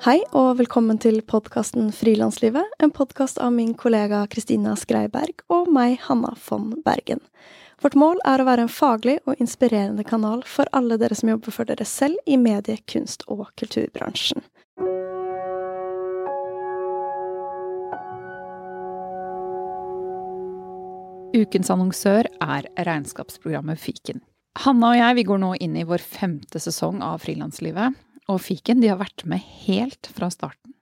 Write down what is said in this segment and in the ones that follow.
Hei og velkommen til podkasten Frilanslivet, en podkast av min kollega Kristina Skreiberg og meg, Hanna von Bergen. Vårt mål er å være en faglig og inspirerende kanal for alle dere som jobber for dere selv i medie-, kunst- og kulturbransjen. Ukens annonsør er regnskapsprogrammet Fiken. Hanna og jeg vi går nå inn i vår femte sesong av Frilanslivet, og Fiken de har vært med helt fra starten.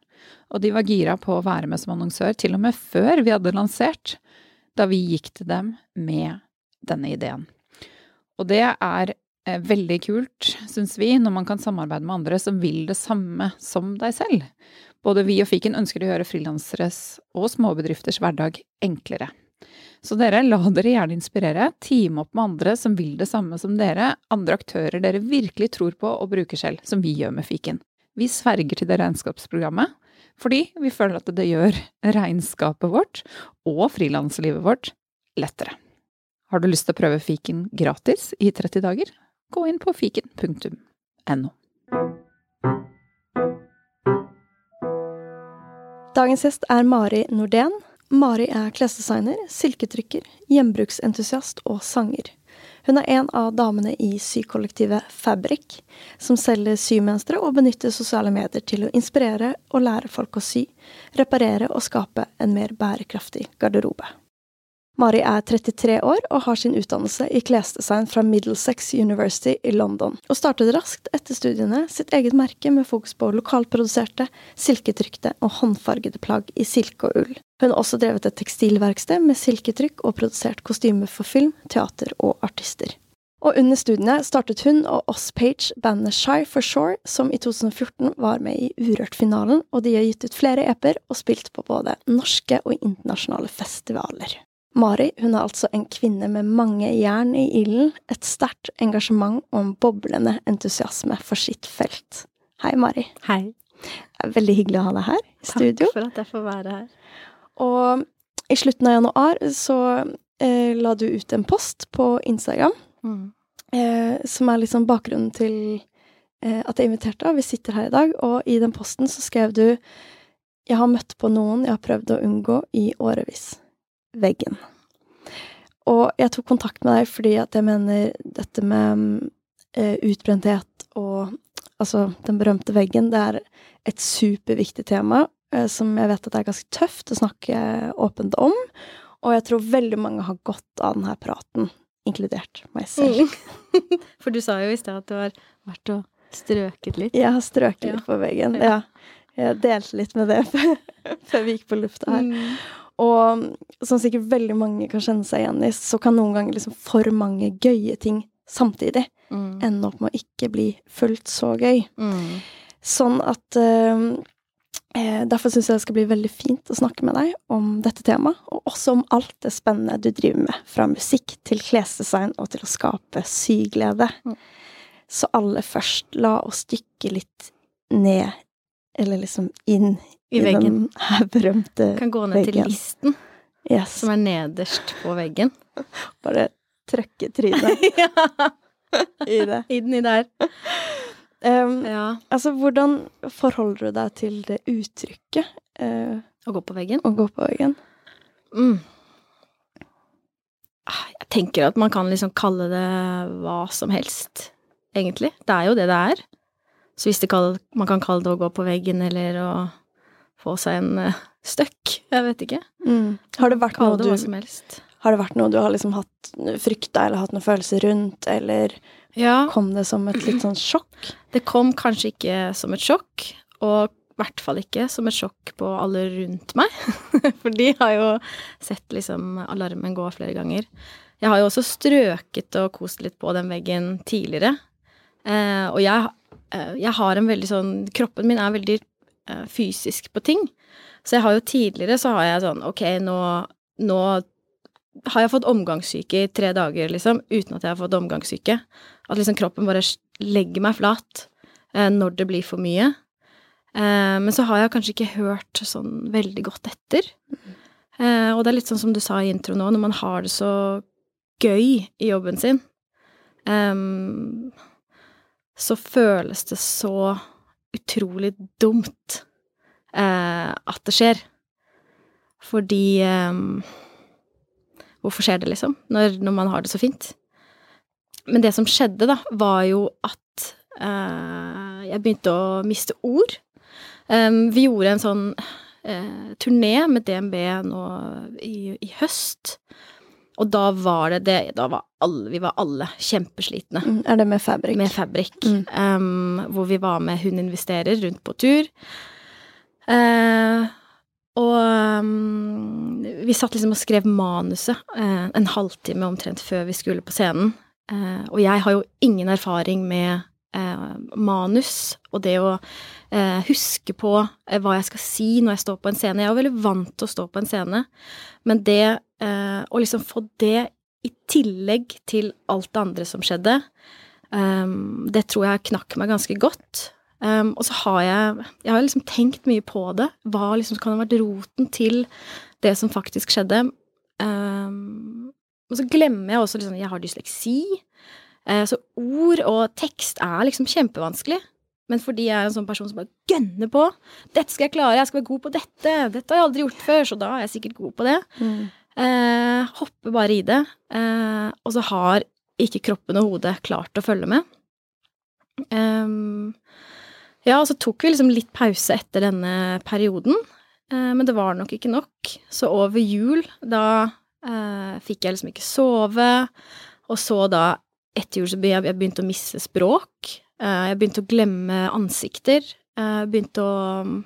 Og de var gira på å være med som annonsør til og med før vi hadde lansert, da vi gikk til dem med denne ideen. Og det er eh, veldig kult, syns vi, når man kan samarbeide med andre som vil det samme som deg selv. Både vi og Fiken ønsker å gjøre frilanseres og småbedrifters hverdag enklere. Så dere, la dere gjerne inspirere. Team opp med andre som vil det samme som dere, andre aktører dere virkelig tror på og bruker selv, som vi gjør med fiken. Vi sverger til det regnskapsprogrammet, fordi vi føler at det gjør regnskapet vårt og frilanslivet vårt lettere. Har du lyst til å prøve fiken gratis i 30 dager? Gå inn på fiken.no. Dagens gjest er Mari Nordén, Mari er klesdesigner, silketrykker, gjenbruksentusiast og sanger. Hun er en av damene i sykollektivet Fabrik, som selger symønstre og benytter sosiale medier til å inspirere og lære folk å sy, reparere og skape en mer bærekraftig garderobe. Mari er 33 år og har sin utdannelse i klesdesign fra Middlesex University i London, og startet raskt etter studiene sitt eget merke med fokus på lokalproduserte, silketrykte og håndfargede plagg i silke og ull. Hun har også drevet et tekstilverksted med silketrykk og produsert kostymer for film, teater og artister. Og under studiene startet hun og Oss Page bandet Shy for Shore, som i 2014 var med i Urørt-finalen, og de har gitt ut flere EP-er og spilt på både norske og internasjonale festivaler. Mari hun er altså en kvinne med mange jern i ilden, et sterkt engasjement og en boblende entusiasme for sitt felt. Hei, Mari. Hei. Det er veldig hyggelig å ha deg her i studio. Takk for at jeg får være her. Og i slutten av januar så eh, la du ut en post på Instagram mm. eh, som er liksom bakgrunnen til eh, at jeg inviterte deg. Vi sitter her i dag, og i den posten så skrev du Jeg har møtt på noen jeg har prøvd å unngå i årevis veggen. Og jeg tok kontakt med deg fordi at jeg mener dette med eh, utbrenthet og altså den berømte veggen, det er et superviktig tema eh, som jeg vet at det er ganske tøft å snakke åpent om. Og jeg tror veldig mange har godt av denne praten, inkludert meg selv. Mm. For du sa jo i sted at du har vært og strøket litt. Jeg har strøket ja. litt på veggen, ja. Jeg delte litt med det før vi gikk på lufta her. Mm. Og som sikkert veldig mange kan kjenne seg igjen i, så kan noen ganger liksom for mange gøye ting samtidig mm. ende opp med å ikke bli fullt så gøy. Mm. Sånn at eh, Derfor syns jeg det skal bli veldig fint å snakke med deg om dette temaet, og også om alt det spennende du driver med, fra musikk til klesdesign og til å skape syglede. Mm. Så aller først, la oss dykke litt ned, eller liksom inn i, veggen. den her berømte veggen. Kan gå ned veggen. til listen, yes. som er nederst på veggen. Bare trøkke trynet i det. i der. Um, ja. Altså, hvordan forholder du deg til det uttrykket? Uh, å gå på veggen? Å gå på veggen. Mm. Ah, jeg tenker at man kan liksom kalle det hva som helst, egentlig. Det er jo det det er. Så hvis kaller, man kan kalle det å gå på veggen eller å få seg en uh, støkk. Jeg vet ikke. Mm. Har det vært noe du hva som helst. Har det vært noe du har liksom hatt frykta eller hatt noen følelser rundt, eller ja. kom det som et litt sånn sjokk? Det kom kanskje ikke som et sjokk, og i hvert fall ikke som et sjokk på alle rundt meg. For de har jo sett liksom alarmen gå flere ganger. Jeg har jo også strøket og kost litt på den veggen tidligere. Eh, og jeg, eh, jeg har en veldig sånn Kroppen min er veldig Eh, fysisk på ting. Så jeg har jo tidligere så har jeg sånn ok, nå, nå har jeg fått omgangssyke i tre dager, liksom, uten at jeg har fått omgangssyke. At liksom kroppen bare legger meg flat eh, når det blir for mye. Eh, men så har jeg kanskje ikke hørt sånn veldig godt etter. Eh, og det er litt sånn som du sa i intro nå, når man har det så gøy i jobben sin, eh, så føles det så utrolig dumt eh, at det skjer. Fordi eh, Hvorfor skjer det, liksom? Når, når, man har det så fint. Men det som skjedde, da, var jo at eh, jeg begynte å miste ord. Um, vi gjorde en sånn eh, turné med DNB nå i, i, høst. Og da var det det Da var alle Vi var alle kjempeslitne. Mm, er det med Fabrik? Med Fabrik. Mm. Um, hvor vi var med Hun investerer rundt på tur. Uh, og um, vi satt liksom og skrev manuset uh, en halvtime omtrent før vi skulle på scenen. Uh, og jeg har jo ingen erfaring med uh, manus og det å huske på hva jeg skal si når jeg står på en scene. Jeg er veldig vant til å stå på en scene, men det å liksom få det i tillegg til alt det andre som skjedde, um, det tror jeg knakk meg ganske godt. Um, og så har jeg Jeg har liksom tenkt mye på det. Hva liksom kan ha vært roten til det som faktisk skjedde? Um, og så glemmer jeg også liksom Jeg har dysleksi. Uh, så ord og tekst er liksom kjempevanskelig. Men fordi jeg er en sånn person som bare gønner på 'Dette skal jeg klare, jeg skal være god på dette.' 'Dette har jeg aldri gjort før, så da er jeg sikkert god på det.' Mm. Eh, hopper bare i det. Eh, og så har ikke kroppen og hodet klart å følge med. Um, ja, og så tok vi liksom litt pause etter denne perioden, eh, men det var nok ikke nok. Så over jul, da eh, fikk jeg liksom ikke sove, og så da etter jul så begynte jeg begynte å miste språk. Eh, jeg begynte å glemme ansikter. Jeg eh, begynte å mm,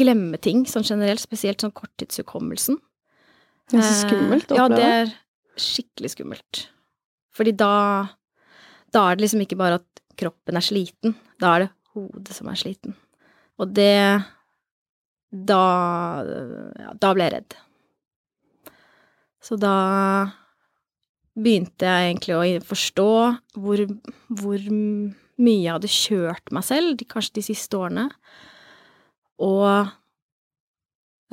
glemme ting sånn generelt, spesielt sånn korttidshukommelsen. Det er så skummelt å oppleve. Ja, det er skikkelig skummelt. Fordi da da er det liksom ikke bare at kroppen er sliten, da er det hodet som er sliten. Og det Da ja, da ble jeg redd. Så da begynte jeg egentlig å forstå hvor, hvor mye jeg hadde kjørt meg selv, kanskje de siste årene. Og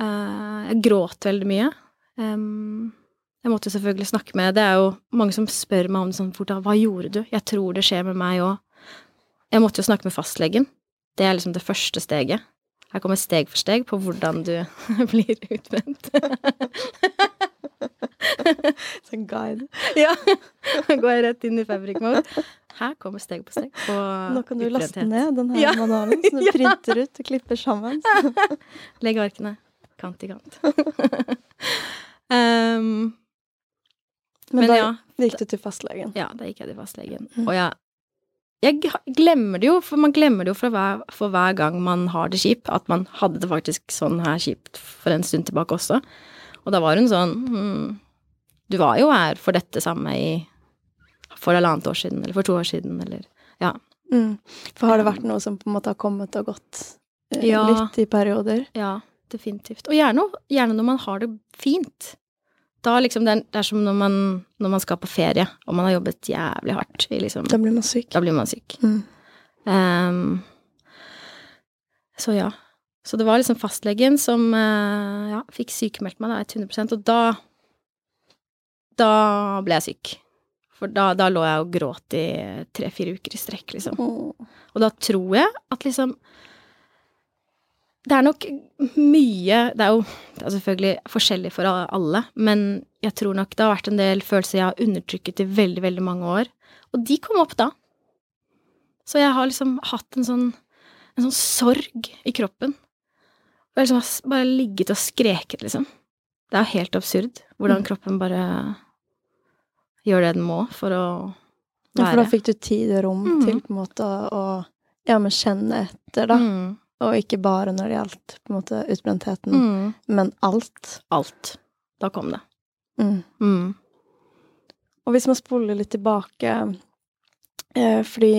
eh, jeg gråt veldig mye. Um, jeg måtte selvfølgelig snakke med Det er jo mange som spør meg om det sånn, hvordan, hva gjorde du? Jeg tror det skjer med meg òg. Jeg måtte jo snakke med fastlegen. Det er liksom det første steget. Her kommer steg for steg på hvordan du blir utbrent. Sånn guide. Ja. Går jeg rett inn i fabrikkmode. Her kommer steg på steg på Nå kan du laste ned den her ja. manualen, så du printer ut og klipper sammen. Legg arkene kant i kant. um, men, men, da ja, gikk du til fastlegen? Ja, da gikk jeg til fastlegen. Mm. Og jeg jeg glemmer det jo, for man glemmer det jo for hver, for hver, gang man har det kjipt, at man hadde det faktisk sånn her kjipt for en stund tilbake også. Og da var hun sånn hm, Du var jo her for dette samme i for halvannet år siden, eller for to år siden, eller Ja. Mm. For har det vært noe som på en måte har kommet og gått uh, ja, litt i perioder? Ja, definitivt. Og gjerne, gjerne når man har det fint. Da liksom det er, det er som når man, når man, skal på ferie, og man har jobbet jævlig hardt i liksom Da blir man syk. Da blir man syk. Mm. Um, så ja. Så det var liksom fastlegen som uh, ja, fikk sykemeldt meg da, 100% og da Da ble jeg syk. For da, da lå jeg og gråt i tre-fire uker i strekk, liksom. Og da tror jeg at liksom det er nok mye Det er jo det er selvfølgelig forskjellig for alle, men jeg tror nok det har vært en del følelser jeg har undertrykket i veldig, veldig mange år. Og de kom opp da. Så jeg har liksom hatt en sånn, en sånn sorg i kroppen. Jeg liksom bare ligget og skreket, liksom. Det er helt absurd hvordan mm. kroppen bare gjør det den må for å være. Ja, for da fikk du tid og rom mm. til på en måte å ja, men kjenne etter, da. Mm. Og ikke bare når det gjaldt på en måte utbrentheten, mm. men alt. Alt. Da kom det. Mm. Mm. Og hvis man spoler litt tilbake eh, Fordi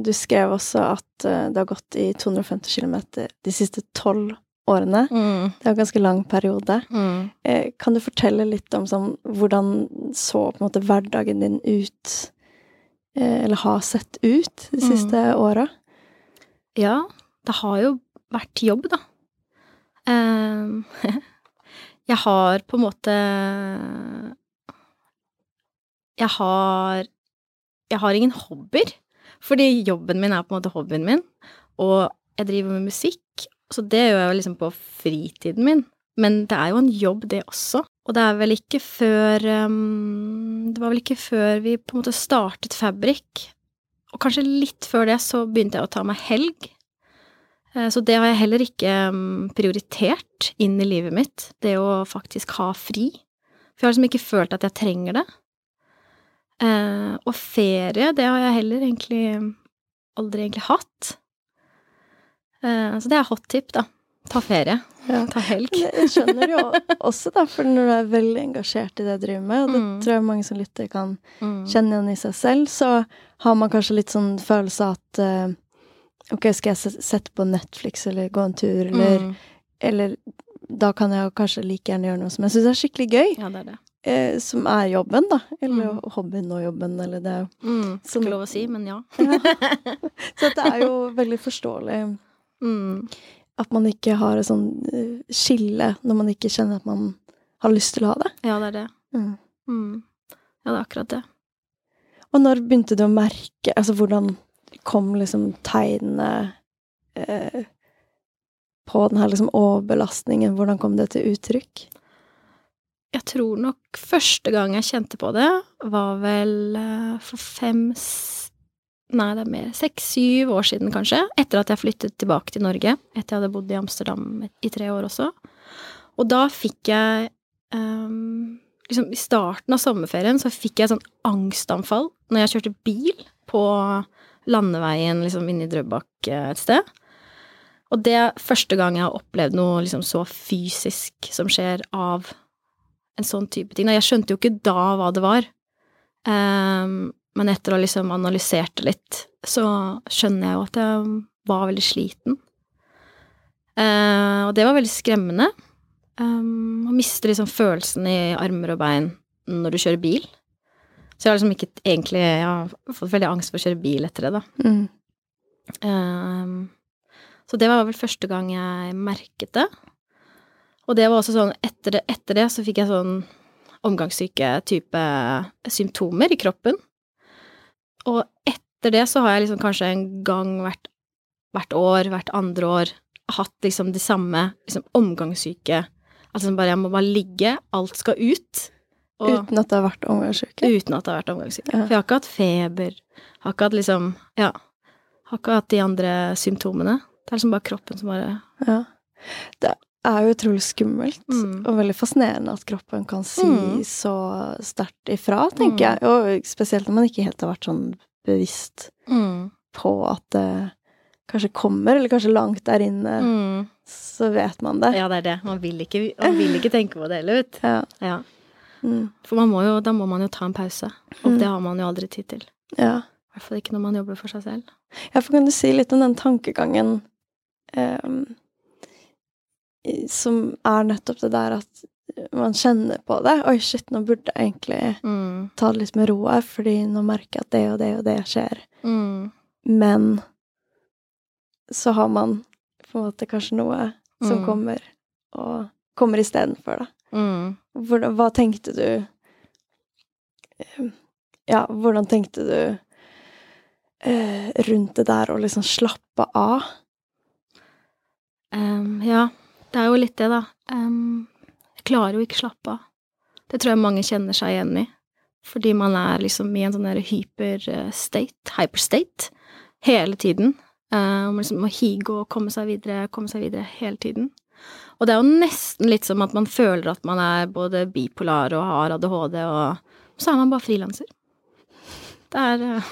du skrev også at eh, det har gått i 250 km de siste tolv årene. Mm. Det er en ganske lang periode. Mm. Eh, kan du fortelle litt om sånn, hvordan så på en måte hverdagen din ut, eh, eller har sett ut de mm. siste åra? Ja, det har jo vært jobb, da. Ehm, jeg har på en måte Jeg har Jeg har ingen hobbyer, fordi jobben min er på en måte hobbyen min. og jeg driver med musikk, så det gjør jeg jo liksom på fritiden min. Men det er jo en jobb, det også. Og det er vel ikke før um, Det var vel ikke før vi på en måte startet Fabrik, og kanskje litt før det, så begynte jeg å ta meg helg. Eh, Så det har jeg heller ikke um, prioritert inn i livet mitt, det å faktisk ha fri. For jeg har liksom ikke følt at jeg trenger det. Eh, og ferie, det har jeg heller egentlig aldri egentlig hatt. Eh, så det er hot tip, da. Ta ferie. Ja. Ta helg. Jeg skjønner jo også, da, for når du er veldig engasjert i det jeg driver med, og det Mm. tror jeg mange som lytter kan Mm. kjenne igjen i seg selv, så har man kanskje litt sånn følelse av at eh, Ok, skal jeg sette på Netflix eller gå en tur, eller, Mm. eller Da kan jeg kanskje like gjerne gjøre noe som jeg syns er skikkelig gøy, Ja, det er det. Eh, som er jobben, da. Eller Mm. hobbyen og jobben, eller det. Mm. Som- Ikke lov å si, men ja. Ja. Så det er jo veldig forståelig Mm. at man ikke har et sånn eh, skille når man ikke kjenner at man har lyst til å ha det. Ja, det er det. Mm. Mm. Ja, det er akkurat det. Og når begynte du å merke Altså, hvordan kom liksom tegnene eh, på den her liksom overbelastningen? Hvordan kom det til uttrykk? Jeg tror nok første gang jeg kjente på det, var vel eh, for fem Nei, det er mer. Seks-syv år siden, kanskje. Etter at jeg flyttet tilbake til Norge. Etter jeg hadde bodd i Amsterdam i tre år også. Og da fikk jeg um, Liksom i starten av sommerferien så fikk jeg sånn angstanfall når jeg kjørte bil på landeveien liksom inne i Drøbak eh, et sted. Og det er første gang jeg har opplevd noe liksom så fysisk som skjer av en sånn type ting. Jeg skjønte jo ikke da hva det var. um, men etter å ha liksom analysert det litt, så skjønner jeg jo at jeg var veldig sliten. Uh, og det var veldig skremmende. Um, å miste liksom følelsen i armer og bein når du kjører bil. Så jeg har liksom ikke egentlig Jeg har fått veldig angst for å kjøre bil etter det, da. Mm. Um, så det var vel første gang jeg merket det. Og det var også sånn etter det, etter det så fikk jeg sånn omgangssyke-type symptomer i kroppen. Og etter det så har jeg liksom kanskje en gang hvert, hvert år, hvert andre år, hatt liksom de samme liksom omgangssyke Altså bare jeg må bare ligge, alt skal ut. Og, Uten at det har vært omgangssyke? Uten at det har vært omgangssyke. Ja. For jeg har ikke hatt feber. Har ikke hatt liksom Ja. Har ikke hatt de andre symptomene. Det er liksom bare kroppen som bare Ja. Det er jo utrolig skummelt, Mm. og veldig fascinerende at kroppen kan si Mm. så sterkt ifra, tenker Mm. jeg. Og spesielt når man ikke helt har vært sånn bevisst på at det kanskje kommer, eller kanskje langt der inne, Mm. så vet man det. Ja, det er det. Man vil ikke, man vil ikke tenke på det heller, vet du. Ja. Ja. Mm. For man må jo, da må man jo ta en pause. Og Mm. det har man jo aldri tid til. ja. I hvert fall ikke når man jobber for seg selv. Ja, for kan du si litt om den tankegangen i- som er nettopp det der at man kjenner på det. Oi, shit, nå burde jeg egentlig Mm. ta det litt med ro her, fordi nå merker jeg at det og det og det skjer. Mm. Men så har man på en måte kanskje noe som Mm. kommer, og kommer istedenfor, da. Mm. Hvordan, hva tenkte du eh, Ja, hvordan tenkte du eh, rundt det der å liksom slappe av? Um, ja, det er jo litt det, da. Um, jeg klarer jo ikke slappe av. Det tror jeg mange kjenner seg igjen i. Fordi man er liksom i en sånn hyper-state, hyperstate, hele tiden. Eh, og man liksom må hige og komme seg videre, komme seg videre hele tiden. Og det er jo nesten litt som at man føler at man er både bipolar og har ADHD, og så er man bare frilanser. Det er uh,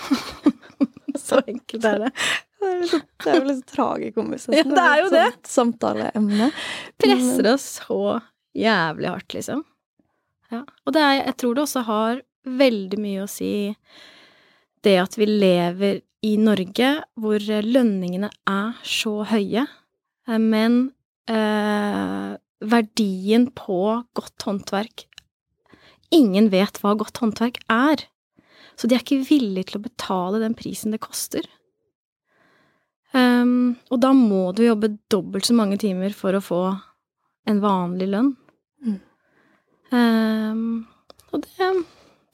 Så enkelt er det. Det er, liksom, det er jo litt tragikomisk. Ja, det er jo det. Sånn samtaleemne. presser oss så jævlig hardt, liksom. Ja. Og det er, jeg tror det også har veldig mye å si det at vi lever i Norge hvor lønningene er så høye, eh, men eh, verdien på godt håndverk Ingen vet hva godt håndverk er. Så de er ikke villige til å betale den prisen det koster. Um, og da må du jobbe dobbelt så mange timer for å få en vanlig lønn. Mm. Um, og det,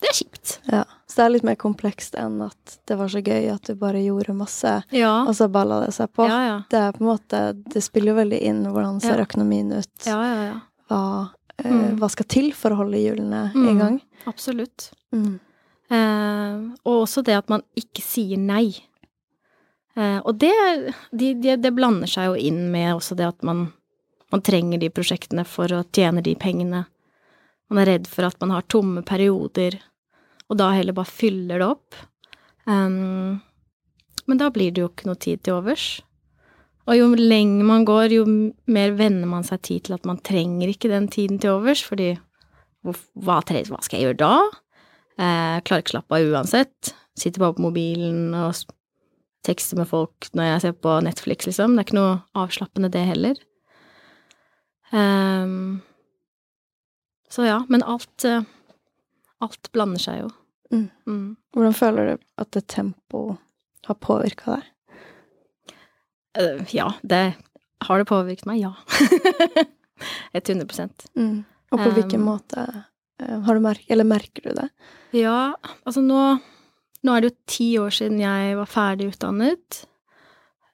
det er kjipt. Ja. Så det er litt mer komplekst enn at det var så gøy at du bare gjorde masse, Ja. og så balla det seg på. Ja. Det er på en måte Det spiller jo veldig inn hvordan ser Ja. økonomien ut. Ja, ja, ja. Hva, uh, Mm. hva skal til for å holde hjulene i Mm. gang? Absolutt. Eh, og også det at man ikke sier nei. Eh, og det, de, de, det blander seg jo inn med også det at man, man trenger de prosjektene for å tjene de pengene. Man er redd for at man har tomme perioder, og da heller bare fyller det opp. Um, men da blir det jo ikke noe tid til overs. Og jo lenger man går, jo mer venner man seg tid til at man trenger ikke den tiden til overs, fordi hva, skal jeg gjøre da? Eh, klarer ikke slappe av uansett. Sitter bare på mobilen og tekster med folk når jeg ser på Netflix, liksom. Det er ikke noe avslappende, det heller. Um, så ja, men alt eh, Alt blander seg jo. Mm. Mm. Hvordan føler du at det tempoet har påvirka deg? Uh, ja, det Har det påvirket meg? Ja. 100 Mm. Og på hvilken Um, måte eh, har du merk eller merker du det? Ja, altså nå Nå er det jo ti år siden jeg var ferdig utdannet.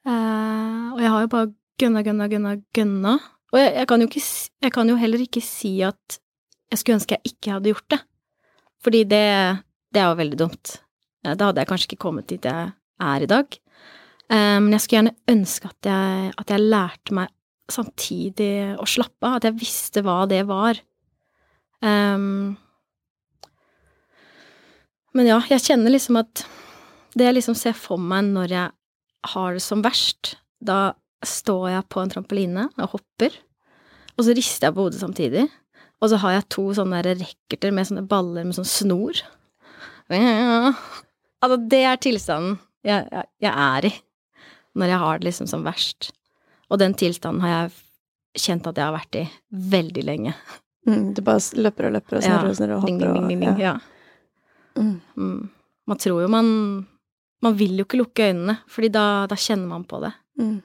Eh, og jeg har jo bare gønna, gønna, gønna, gønna. Og jeg, jeg, kan ikke, jeg kan jo heller ikke si at jeg skulle ønske jeg ikke hadde gjort det. Fordi det, det er jo veldig dumt. Eh, Da hadde jeg kanskje ikke kommet dit jeg er i dag. Eh, men jeg skulle gjerne ønske at jeg, at jeg lærte meg samtidig å slappe av. At jeg visste hva det var. Um, men ja, jeg kjenner liksom at det jeg liksom ser for meg når jeg har det som verst, da står jeg på en trampoline og hopper, og så rister jeg på hodet samtidig, og så har jeg to sånne racketer med sånne baller med sånn snor. Altså, det er tilstanden jeg, jeg, jeg er i når jeg har det liksom som verst. Og den tilstanden har jeg kjent at jeg har vært i veldig lenge. Mm, du bare løper og løper og Ja. snurrer og snurrer og hopper og ja. Mm. Mm. Man tror jo man Man vil jo ikke lukke øynene, fordi da, da kjenner man på det. Mm.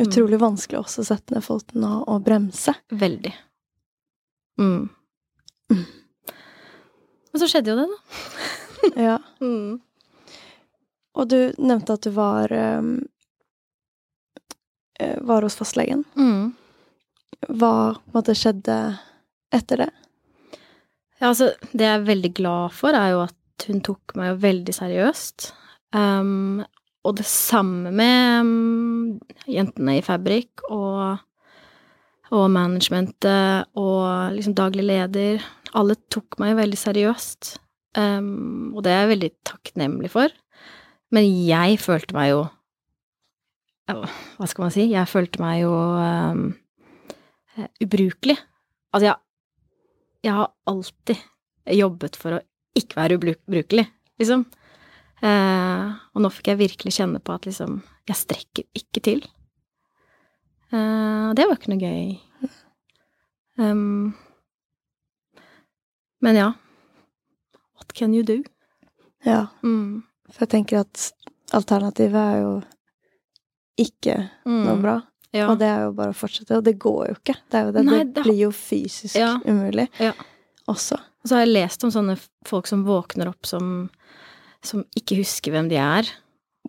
Utrolig vanskelig også å sette ned foten og, og bremse. Veldig. Mm. Mm. Men så skjedde jo det, da. Ja. Mm. Og du nevnte at du var um, var hos fastlegen. Mm. Hva måtte skjedde etter det? Ja, altså, det jeg er veldig glad for, er jo at hun tok meg jo veldig seriøst. Um, og det samme med um, jentene i Fabrik og, og managementet og liksom daglig leder. Alle tok meg veldig seriøst, um, og det er jeg veldig takknemlig for. Men jeg følte meg jo Hva skal man si? Jeg følte meg jo um, ubrukelig. Altså, jeg, jeg har alltid jobbet for å ikke være ubrukelig, liksom. Eh, og nå fikk jeg virkelig kjenne på at liksom Jeg strekker ikke til. Eh, og det var ikke noe gøy. Um, men ja. What can you do? Ja, Mm. for jeg tenker at alternativet er jo ikke Mm. noe bra. Ja. Og det er jo bare å fortsette, og det går jo ikke. Det, jo det. Nei, det det- blir jo fysisk Ja. umulig Ja. også. Og så har jeg lest om sånne folk som våkner opp som, som ikke husker hvem de er.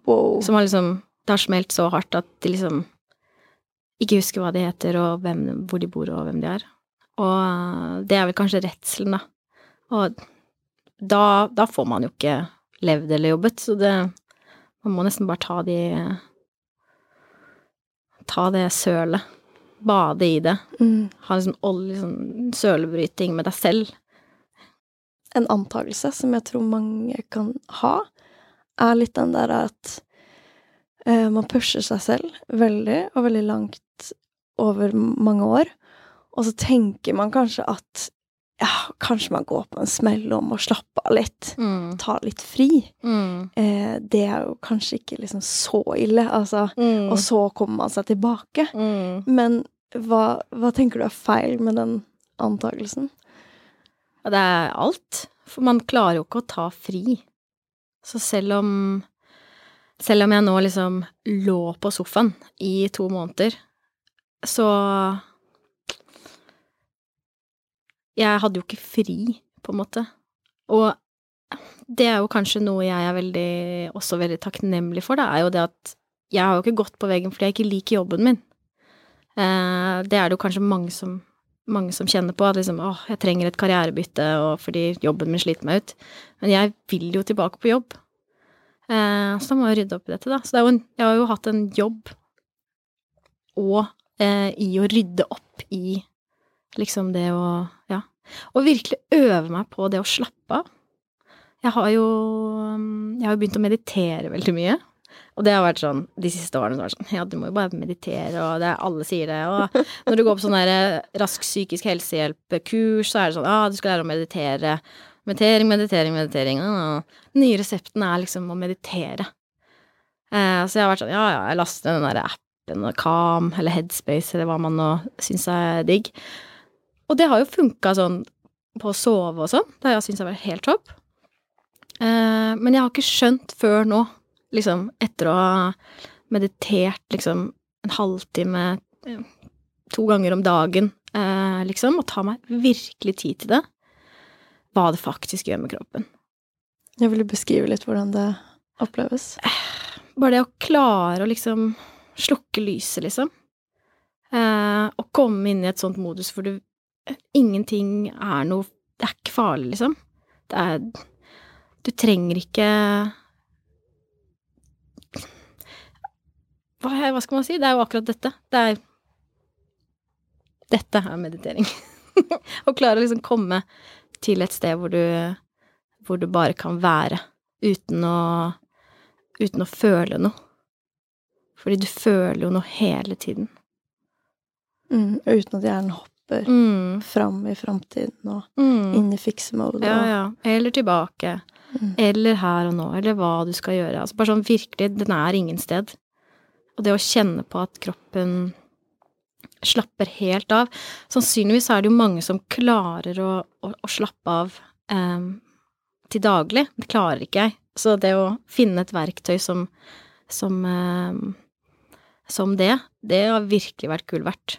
Wow. Som har liksom Det har smelt så hardt at de liksom ikke husker hva de heter, og hvem, hvor de bor, og hvem de er. Og eh, det er vel kanskje redselen, da. Og da, da får man jo ikke levd eller jobbet, så det Man må nesten bare ta de Ta det sølet. Bade i det. Mm. Ha liksom sånn sølebryting med deg selv. En antakelse som jeg tror mange kan ha, er litt den der at uh, man pusher seg selv veldig, og veldig langt over mange år. Og så tenker man kanskje at ja, kanskje man går på en smell om å slappe av litt. Mm. Ta litt fri. Mm. Eh, det er jo kanskje ikke liksom så ille, altså. Mm. Og så kommer man seg tilbake. mm. Men hva, hva tenker du er feil med den antakelsen? Ja, det er alt. For man klarer jo ikke å ta fri. Så selv om Selv om jeg nå liksom lå på sofaen i to måneder, så Jeg hadde jo ikke fri, på en måte. Og det er jo kanskje noe jeg er veldig, også veldig takknemlig for, da, er jo det at jeg har jo ikke gått på veggen fordi jeg ikke liker jobben min. Eh, det er det jo kanskje mange som, mange som kjenner på, at liksom åh, jeg trenger et karrierebytte fordi jobben min sliter meg ut. Men jeg vil jo tilbake på jobb. Eh, så da må jeg rydde opp i dette, da. Så det en, jeg har jo hatt en jobb og eh, i å rydde opp i liksom det å ja. Og virkelig øve meg på det å slappe av. Jeg har jo Jeg har jo begynt å meditere veldig mye. Og det har vært sånn de siste årene så har det vært sånn Ja, du må jo bare meditere, og det alle sier det. Og når du går på sånn eh, rask psykisk helsehjelp-kurs, så er det sånn ah, du skal lære å meditere. Meditering, meditering, meditering. Ah. Den nye resepten er liksom å meditere. Eh, så jeg har vært sånn Ja, ja, jeg laster den der appen, og Calm, eller Headspace, eller hva man nå syns er digg. Og det har jo funka sånn på å sove og sånn. Det har jeg syntes har vært helt topp. Eh, men jeg har ikke skjønt før nå, liksom etter å ha meditert liksom en halvtime eh, to ganger om dagen, eh, liksom, og ta meg virkelig tid til det, hva det faktisk gjør med kroppen. Jeg vil beskrive litt hvordan det oppleves. Bare det å klare å liksom slukke lyset, liksom. Eh, og komme inn i et sånt modus hvor du Ingenting er noe Det er ikke farlig, liksom. Det er Du trenger ikke hva, skal man si? Det er jo akkurat dette. Det er Dette er meditering. Å klare å liksom komme til et sted hvor du hvor du bare kan være uten å uten å føle noe. Fordi du føler jo noe hele tiden. Mm, uten at hjernen hopper Mm. fram i framtiden og Mm. inn i fiksemode. Ja, ja. Eller tilbake. Mm. Eller her og nå. Eller hva du skal gjøre. Altså bare sånn virkelig, den er ingen sted. Og det å kjenne på at kroppen slapper helt av Sannsynligvis er det jo mange som klarer å, å, å slappe av em, til daglig. Det klarer ikke jeg. Så det å finne et verktøy som som, em, som det, det har virkelig vært gull verdt.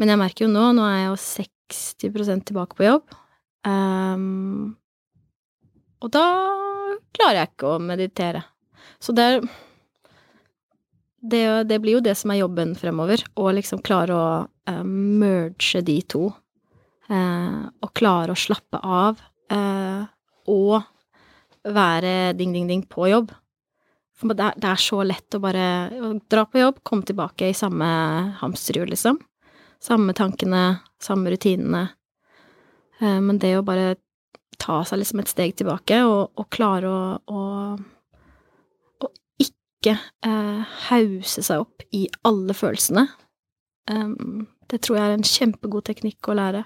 Men jeg merker jo nå, nå er jeg jo 60% tilbake på jobb. Um, og da klarer jeg ikke å meditere. Så det er det, det blir jo det som er jobben fremover, å liksom klare å uh, merge de to. Uh, og klare å slappe av Uh, og være ding, ding, ding på jobb. For det er, det er så lett å bare dra på jobb, komme tilbake i samme hamsterhjul, liksom. Samme tankene, samme rutinene. Eh, men det å bare ta seg liksom et steg tilbake og, og klare å, å, ikke eh, hause seg opp i alle følelsene, um, det tror jeg er en kjempegod teknikk å lære.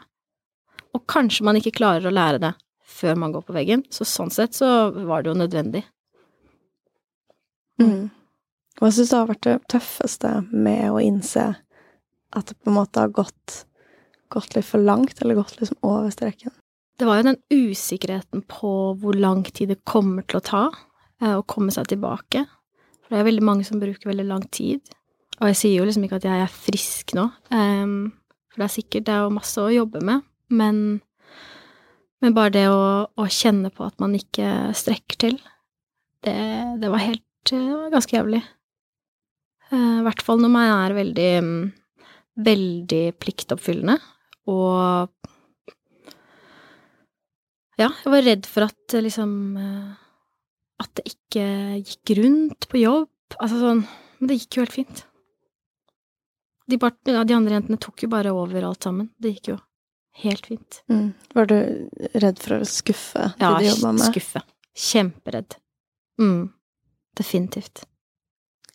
Og kanskje man ikke klarer å lære det før man går på veggen, så sånn sett så var det jo nødvendig. Mm. Hva syns du har vært det tøffeste med å innse at det på en måte har gått, gått litt for langt, eller gått liksom over streken. Det var jo den usikkerheten på hvor lang tid det kommer til å ta eh, å komme seg tilbake. For det er veldig mange som bruker veldig lang tid. Og jeg sier jo liksom ikke at jeg er frisk nå, um, for det er sikkert det er jo masse å jobbe med, men, men bare det å, å kjenne på at man ikke strekker til, det, det var helt det var ganske jævlig. I I hvert fall når man er veldig, mm, veldig pliktoppfyllende, og ja, jeg var redd for at eh, liksom eh, At det ikke gikk rundt på jobb. Altså sånn Men det gikk jo helt fint. De, bare, ja, de andre jentene tok jo bare over alt sammen. Det gikk jo helt fint. Mm. Var du redd for å skuffe de Ja, du jobba med? skuffe. Kjemperedd. Mm. Definitivt.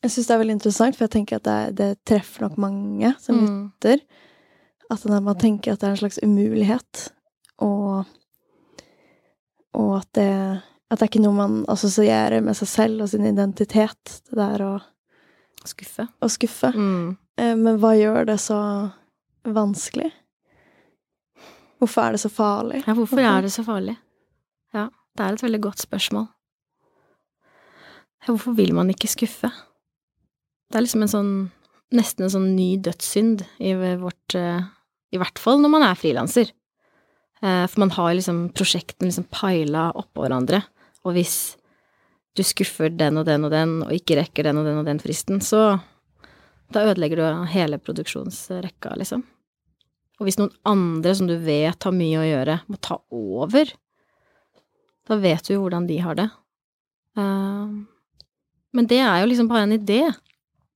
Jeg syns det er veldig interessant, for jeg tenker at det, er- det treffer nok mange som Mm. At man tenker at det er en slags umulighet, og, og at det at det er ikke noe man assosierer med seg selv og sin identitet, det der å, Skuffe. å skuffe. Mm. Eh, Men hva gjør det så vanskelig? Hvorfor er det så farlig? Ja, hvorfor er det så farlig? Ja, det er et veldig godt spørsmål. Ja, hvorfor vil man ikke skuffe? Det er liksom en sånn Nesten en sånn ny dødssynd i vårt eh, I hvert fall når man er frilanser. Eh, for man har liksom prosjektene liksom paila oppå hverandre, og hvis du skuffer den og den og den, og ikke rekker den og den og den fristen, så da ødelegger du hele produksjonsrekka, liksom. Og hvis noen andre som du vet har mye å gjøre, må ta over, da vet du jo hvordan de har det. Uh, men det er jo liksom bare en idé,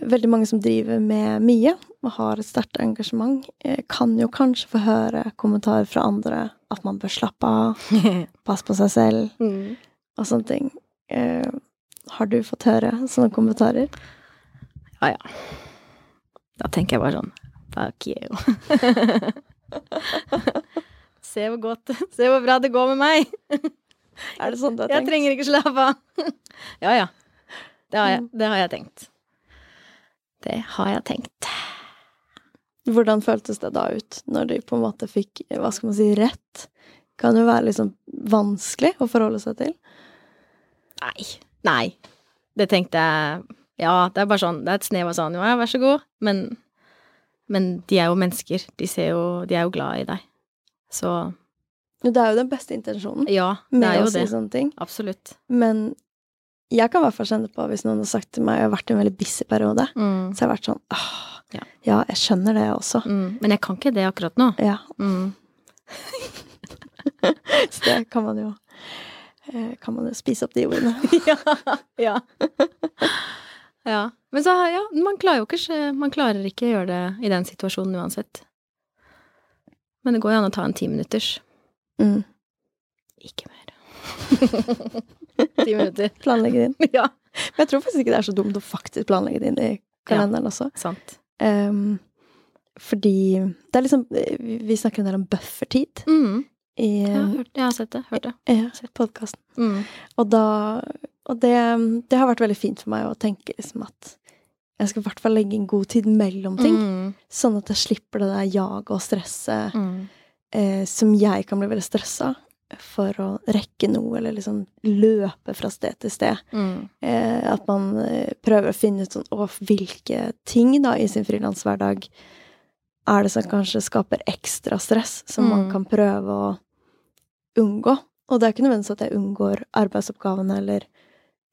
Veldig mange som driver med mye og har et sterkt engasjement, eh, kan jo kanskje få høre kommentarer fra andre at man bør slappe av, passe på seg selv Mm. og sånne ting. Eh, har du fått høre sånne kommentarer? Ja, ja. Da tenker jeg bare sånn Fuck you. Se hvor godt Se hvor bra det går med meg! Er det sånn du har tenkt? Jeg trenger ikke slappe av. Ja, ja. Det har jeg, det har jeg tenkt. Det har jeg tenkt. Hvordan føltes det da ut, når de på en måte fikk, hva skal man si, rett? Kan jo være liksom vanskelig å forholde seg til. Nei. Nei. Det tenkte jeg Ja, det er bare sånn Det er et snev av sånn Ja, vær så god. Men, men de er jo mennesker. De ser jo De er jo glad i deg. Så Det er jo den beste intensjonen ja, det er å jo si det. sånne ting. Absolutt. Men jeg kan i hvert fall kjenne på, hvis noen har sagt til meg jeg har vært i en veldig busy periode, Mm. så har jeg vært sånn åh, Ja. ja, jeg skjønner det også. Mm. Men jeg kan ikke det akkurat nå. Ja, Mm. så det kan man jo eh, Kan man jo spise opp de ordene. ja. ja. ja. Men så, ja, man klarer jo ikke Man klarer ikke å gjøre det i den situasjonen uansett. Men det går jo an å ta en timinutters. Mm. Ikke mer. Ti minutter. Planlegge det inn. Ja. Men jeg tror faktisk ikke det er så dumt å faktisk planlegge det inn i kalenderen også. Sant. Um, fordi det er liksom Vi snakker en del om buffertid Mm. i Jeg, har hørt, jeg har sett det. Hørt det. Ja, podkasten. Mm. Og da Og det, det har vært veldig fint for meg å tenke liksom at jeg skal i hvert fall legge inn god tid mellom ting, Mm. sånn at jeg slipper det der jaget og stresset Mm. eh, som jeg kan bli veldig stressa for å rekke noe, eller liksom løpe fra sted til sted. Mm. Eh, at man eh, prøver å finne ut sånn å, hvilke ting da i sin frilanshverdag er det som kanskje skaper ekstra stress, som man Mm. kan prøve å unngå. Og det er ikke nødvendigvis at jeg unngår arbeidsoppgavene eller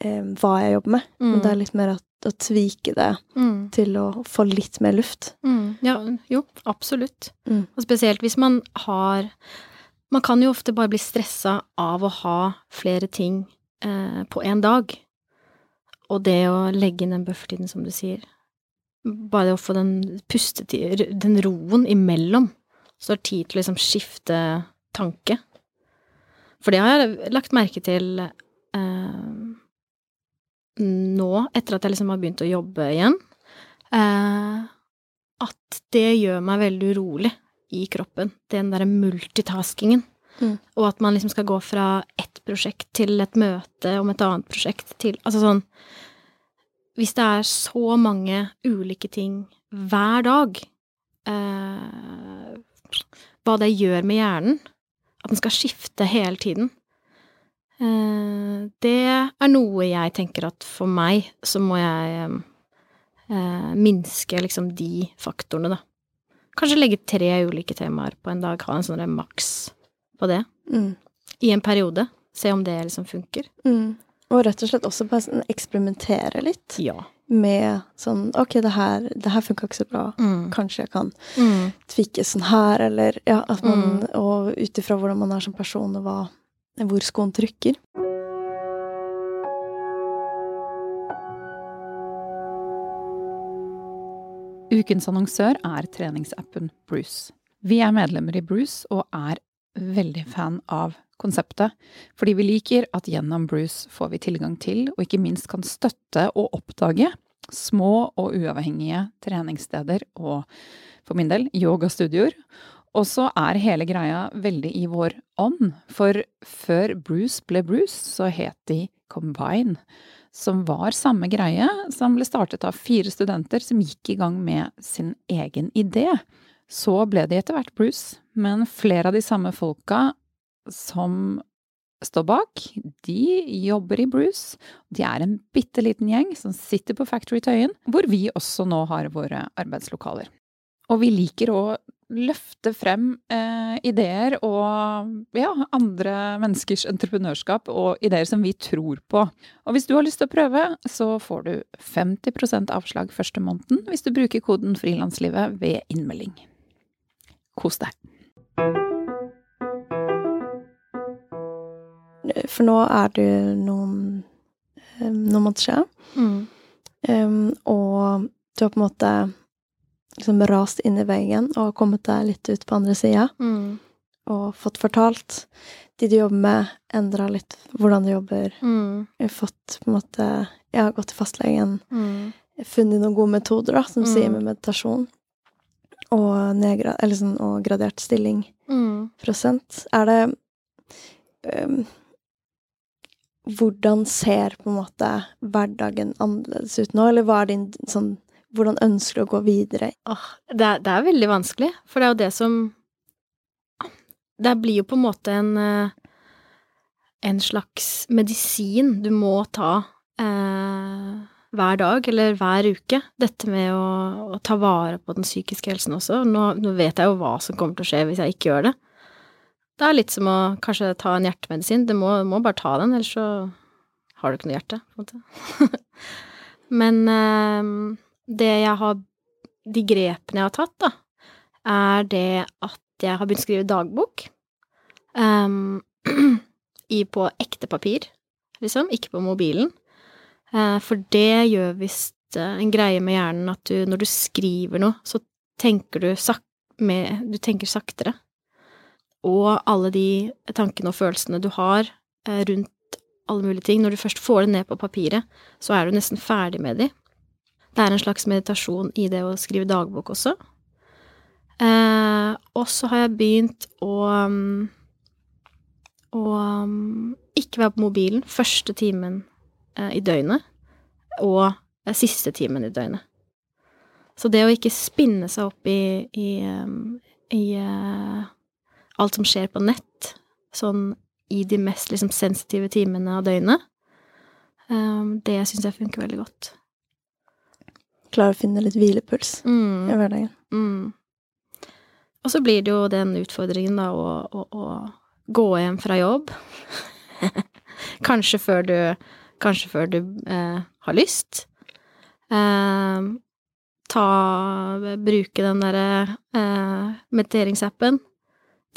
eh, hva jeg jobber med, men det er litt mer at, å tvike det Mm. til å få litt mer luft. Mm. Ja, jo, absolutt. Mm. Og spesielt hvis man har Man kan jo ofte bare bli stressa av å ha flere ting eh, på én dag. Og det å legge inn den buffertiden, som du sier. Bare det å få den pustetiden, den roen imellom, så du har tid til å liksom skifte tanke. For det har jeg lagt merke til eh, nå, etter at jeg liksom har begynt å jobbe igjen, eh, at det gjør meg veldig urolig i kroppen. Den derre multitaskingen. Mm. Og at man liksom skal gå fra ett prosjekt til et møte om et annet prosjekt til Altså sånn Hvis det er så mange ulike ting hver dag, eh, hva det gjør med hjernen, at den skal skifte hele tiden, eh, det er noe jeg tenker at for meg så må jeg eh, minske liksom de faktorene, da. Kanskje legge tre ulike temaer på en dag, ha en sånn maks på det. Mm. I en periode. Se om det liksom funker. Mm. Og rett og slett også bare sånn eksperimentere litt Ja. med sånn Ok, det her, det her funka ikke så bra. Mm. Kanskje jeg kan Mm. tvikke sånn her, eller ja, at man Mm. Og ut ifra hvordan man er som person, og hva, hvor skoen trykker. Ukens annonsør er treningsappen Bruce. Vi er medlemmer i Bruce og er veldig fan av konseptet, fordi vi liker at gjennom Bruce får vi tilgang til, og ikke minst kan støtte og oppdage, små og uavhengige treningssteder og, for min del, yogastudioer. Og så er hele greia veldig i vår ånd, for før Bruce ble Bruce, så het de Combine. Som var samme greie, som ble startet av fire studenter som gikk i gang med sin egen idé. Så ble de etter hvert Bruce, men flere av de samme folka som står bak, de jobber i Bruce. De er en bitte liten gjeng som sitter på Factory Tøyen, hvor vi også nå har våre arbeidslokaler. Og vi liker å løfte frem eh, ideer og ja, andre menneskers entreprenørskap og ideer som vi tror på. Og hvis du har lyst til å prøve, så får du 50% avslag første måneden hvis du bruker koden frilanslivet ved innmelding. Kos deg. For nå er det noen, eh, noen måneder siden. Mm. Um, og du har på en måte liksom rast inn i veggen og kommet deg litt ut på andre sida. Mm. Og fått fortalt de du jobber med, endra litt hvordan du jobber. Mm. Fått på en måte har gått til fastlegen, Mm. funnet noen gode metoder, da, som Mm. sier med meditasjon. Og, nedgra eller sånn, og gradert stilling Mm. prosent. Er det um, Hvordan ser på en måte hverdagen annerledes ut nå, eller hva er din sånn Hvordan ønsker du å gå videre? Åh, det, er, det er veldig vanskelig, for det er jo det som Det blir jo på en måte en eh, En slags medisin du må ta eh, hver dag eller hver uke. Dette med å, å ta vare på den psykiske helsen også. Nå, nå vet jeg jo hva som kommer til å skje hvis jeg ikke gjør det. Det er litt som å kanskje ta en hjertemedisin. Du må, må bare ta den, ellers så har du ikke noe hjerte, på en måte. Men eh, det jeg har De grepene jeg har tatt, da, er det at jeg har begynt å skrive dagbok. Um, i, på ekte papir, liksom, ikke på mobilen. Uh, for det gjør visst uh, en greie med hjernen at du, når du skriver noe, så tenker du, sak med, du tenker saktere. Og alle de tankene og følelsene du har uh, rundt alle mulige ting, når du først får det ned på papiret, så er du nesten ferdig med de. Det er en slags meditasjon i det å skrive dagbok også. Eh, og så har jeg begynt å um, å um, ikke være på mobilen første timen eh, i døgnet og eh, siste timen i døgnet. Så det å ikke spinne seg opp i, i, um, i eh, alt som skjer på nett, sånn i de mest liksom, sensitive timene av døgnet, um, det syns jeg funker veldig godt. Klare å finne litt hvilepuls Mm. i hverdagen. Mm. Og så blir det jo den utfordringen, da, å, å, å gå hjem fra jobb. kanskje før du Kanskje før du eh, har lyst. Eh, ta Bruke den derre eh, mediteringsappen.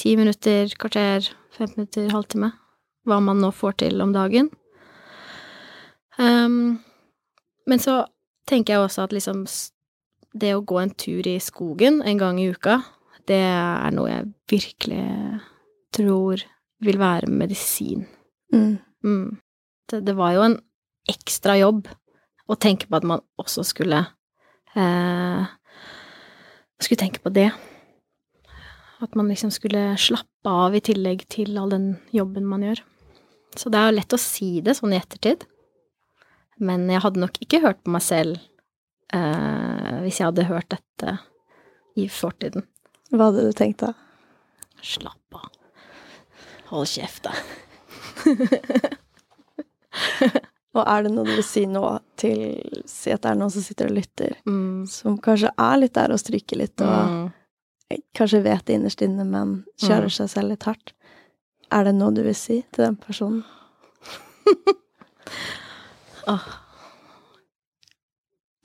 Ti minutter, kvarter, 15 minutter, halvtime. Hva man nå får til om dagen. Um, men så tenker jeg også at liksom det å gå en tur i skogen en gang i uka, det er noe jeg virkelig tror vil være medisin. Mm. Mm. Det, det var jo en ekstra jobb å tenke på at man også skulle eh, Skulle tenke på det. At man liksom skulle slappe av i tillegg til all den jobben man gjør. Så det er jo lett å si det sånn i ettertid. Men jeg hadde nok ikke hørt på meg selv eh, hvis jeg hadde hørt dette i fortiden. Hva hadde du tenkt da? Slapp av. Hold kjeft, da. Og er det noe du vil si nå til Si at det er noen som sitter og lytter, Mm. som kanskje er litt der og stryker litt, og Mm. kanskje vet det innerst inne, men kjører Mm. seg selv litt hardt. Er det noe du vil si til den personen? Åh.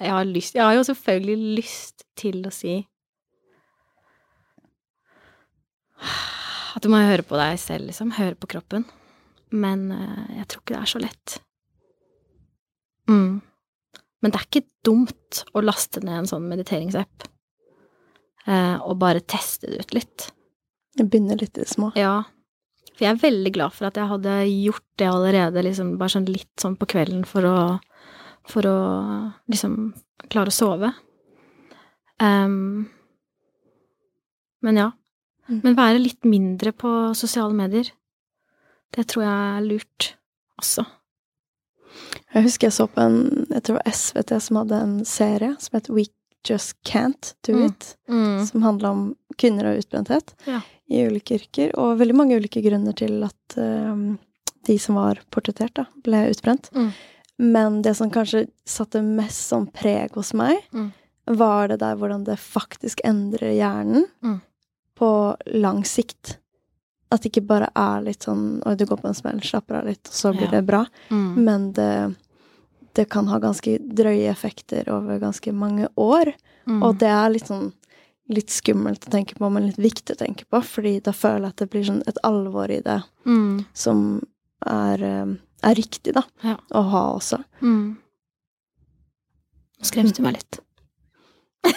Jeg har lyst Jeg har jo selvfølgelig lyst til å si At du må høre på deg selv, liksom. Høre på kroppen. Men eh, jeg tror ikke det er så lett. Mm. Men det er ikke dumt å laste ned en sånn mediteringsapp. Eh, og bare teste det ut litt. Jeg begynner litt i det små. Ja. For jeg er veldig glad for at jeg hadde gjort det allerede, liksom bare sånn litt sånn på kvelden for å For å liksom klare å sove. Um, men ja. Mm. Men være litt mindre på sosiale medier. Det tror jeg er lurt også. Jeg husker jeg så på en Jeg tror SVT som hadde en serie som het We Just Can't Do Mm. It. Som handla om kvinner og utbrenthet Ja. i ulike yrker. Og veldig mange ulike grunner til at um, de som var portrettert, da, ble utbrent. Mm. Men det som kanskje satte mest sånn preg hos meg, Mm. var det der hvordan det faktisk endrer hjernen Mm. på lang sikt. At det ikke bare er litt sånn Oi, du går på en smell, slapper av litt, og så blir Ja. det bra. Mm. Men det, det kan ha ganske drøye effekter over ganske mange år. Mm. Og det er litt sånn litt skummelt å tenke på, men litt viktig å tenke på. Fordi da føler jeg at det blir sånn et alvor i det Mm. som er, eh, er riktig, da. Ja. Å ha også. Mm. Nå skremte du meg litt.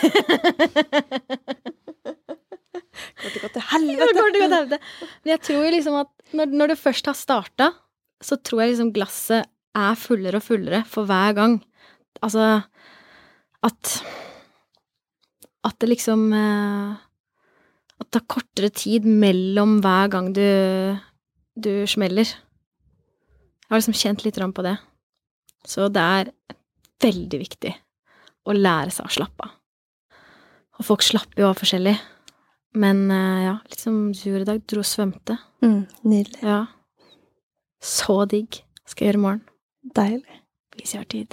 Går det helvete! det å til helvete. Men jeg tror liksom at når, når det først har starta, så tror jeg liksom glasset er fullere og fullere for hver gang. Altså at At det liksom eh, At det er kortere tid mellom hver gang du du smeller. Jeg har liksom kjent litt på det. Så det er veldig viktig å lære seg å slappe av. Og folk slapper jo av forskjellig. Men eh, ja, litt som du gjorde i dag, dro og svømte. Mm, nydelig. Ja. Så digg. Skal jeg gjøre i morgen. Deilig. Hvis jeg har tid.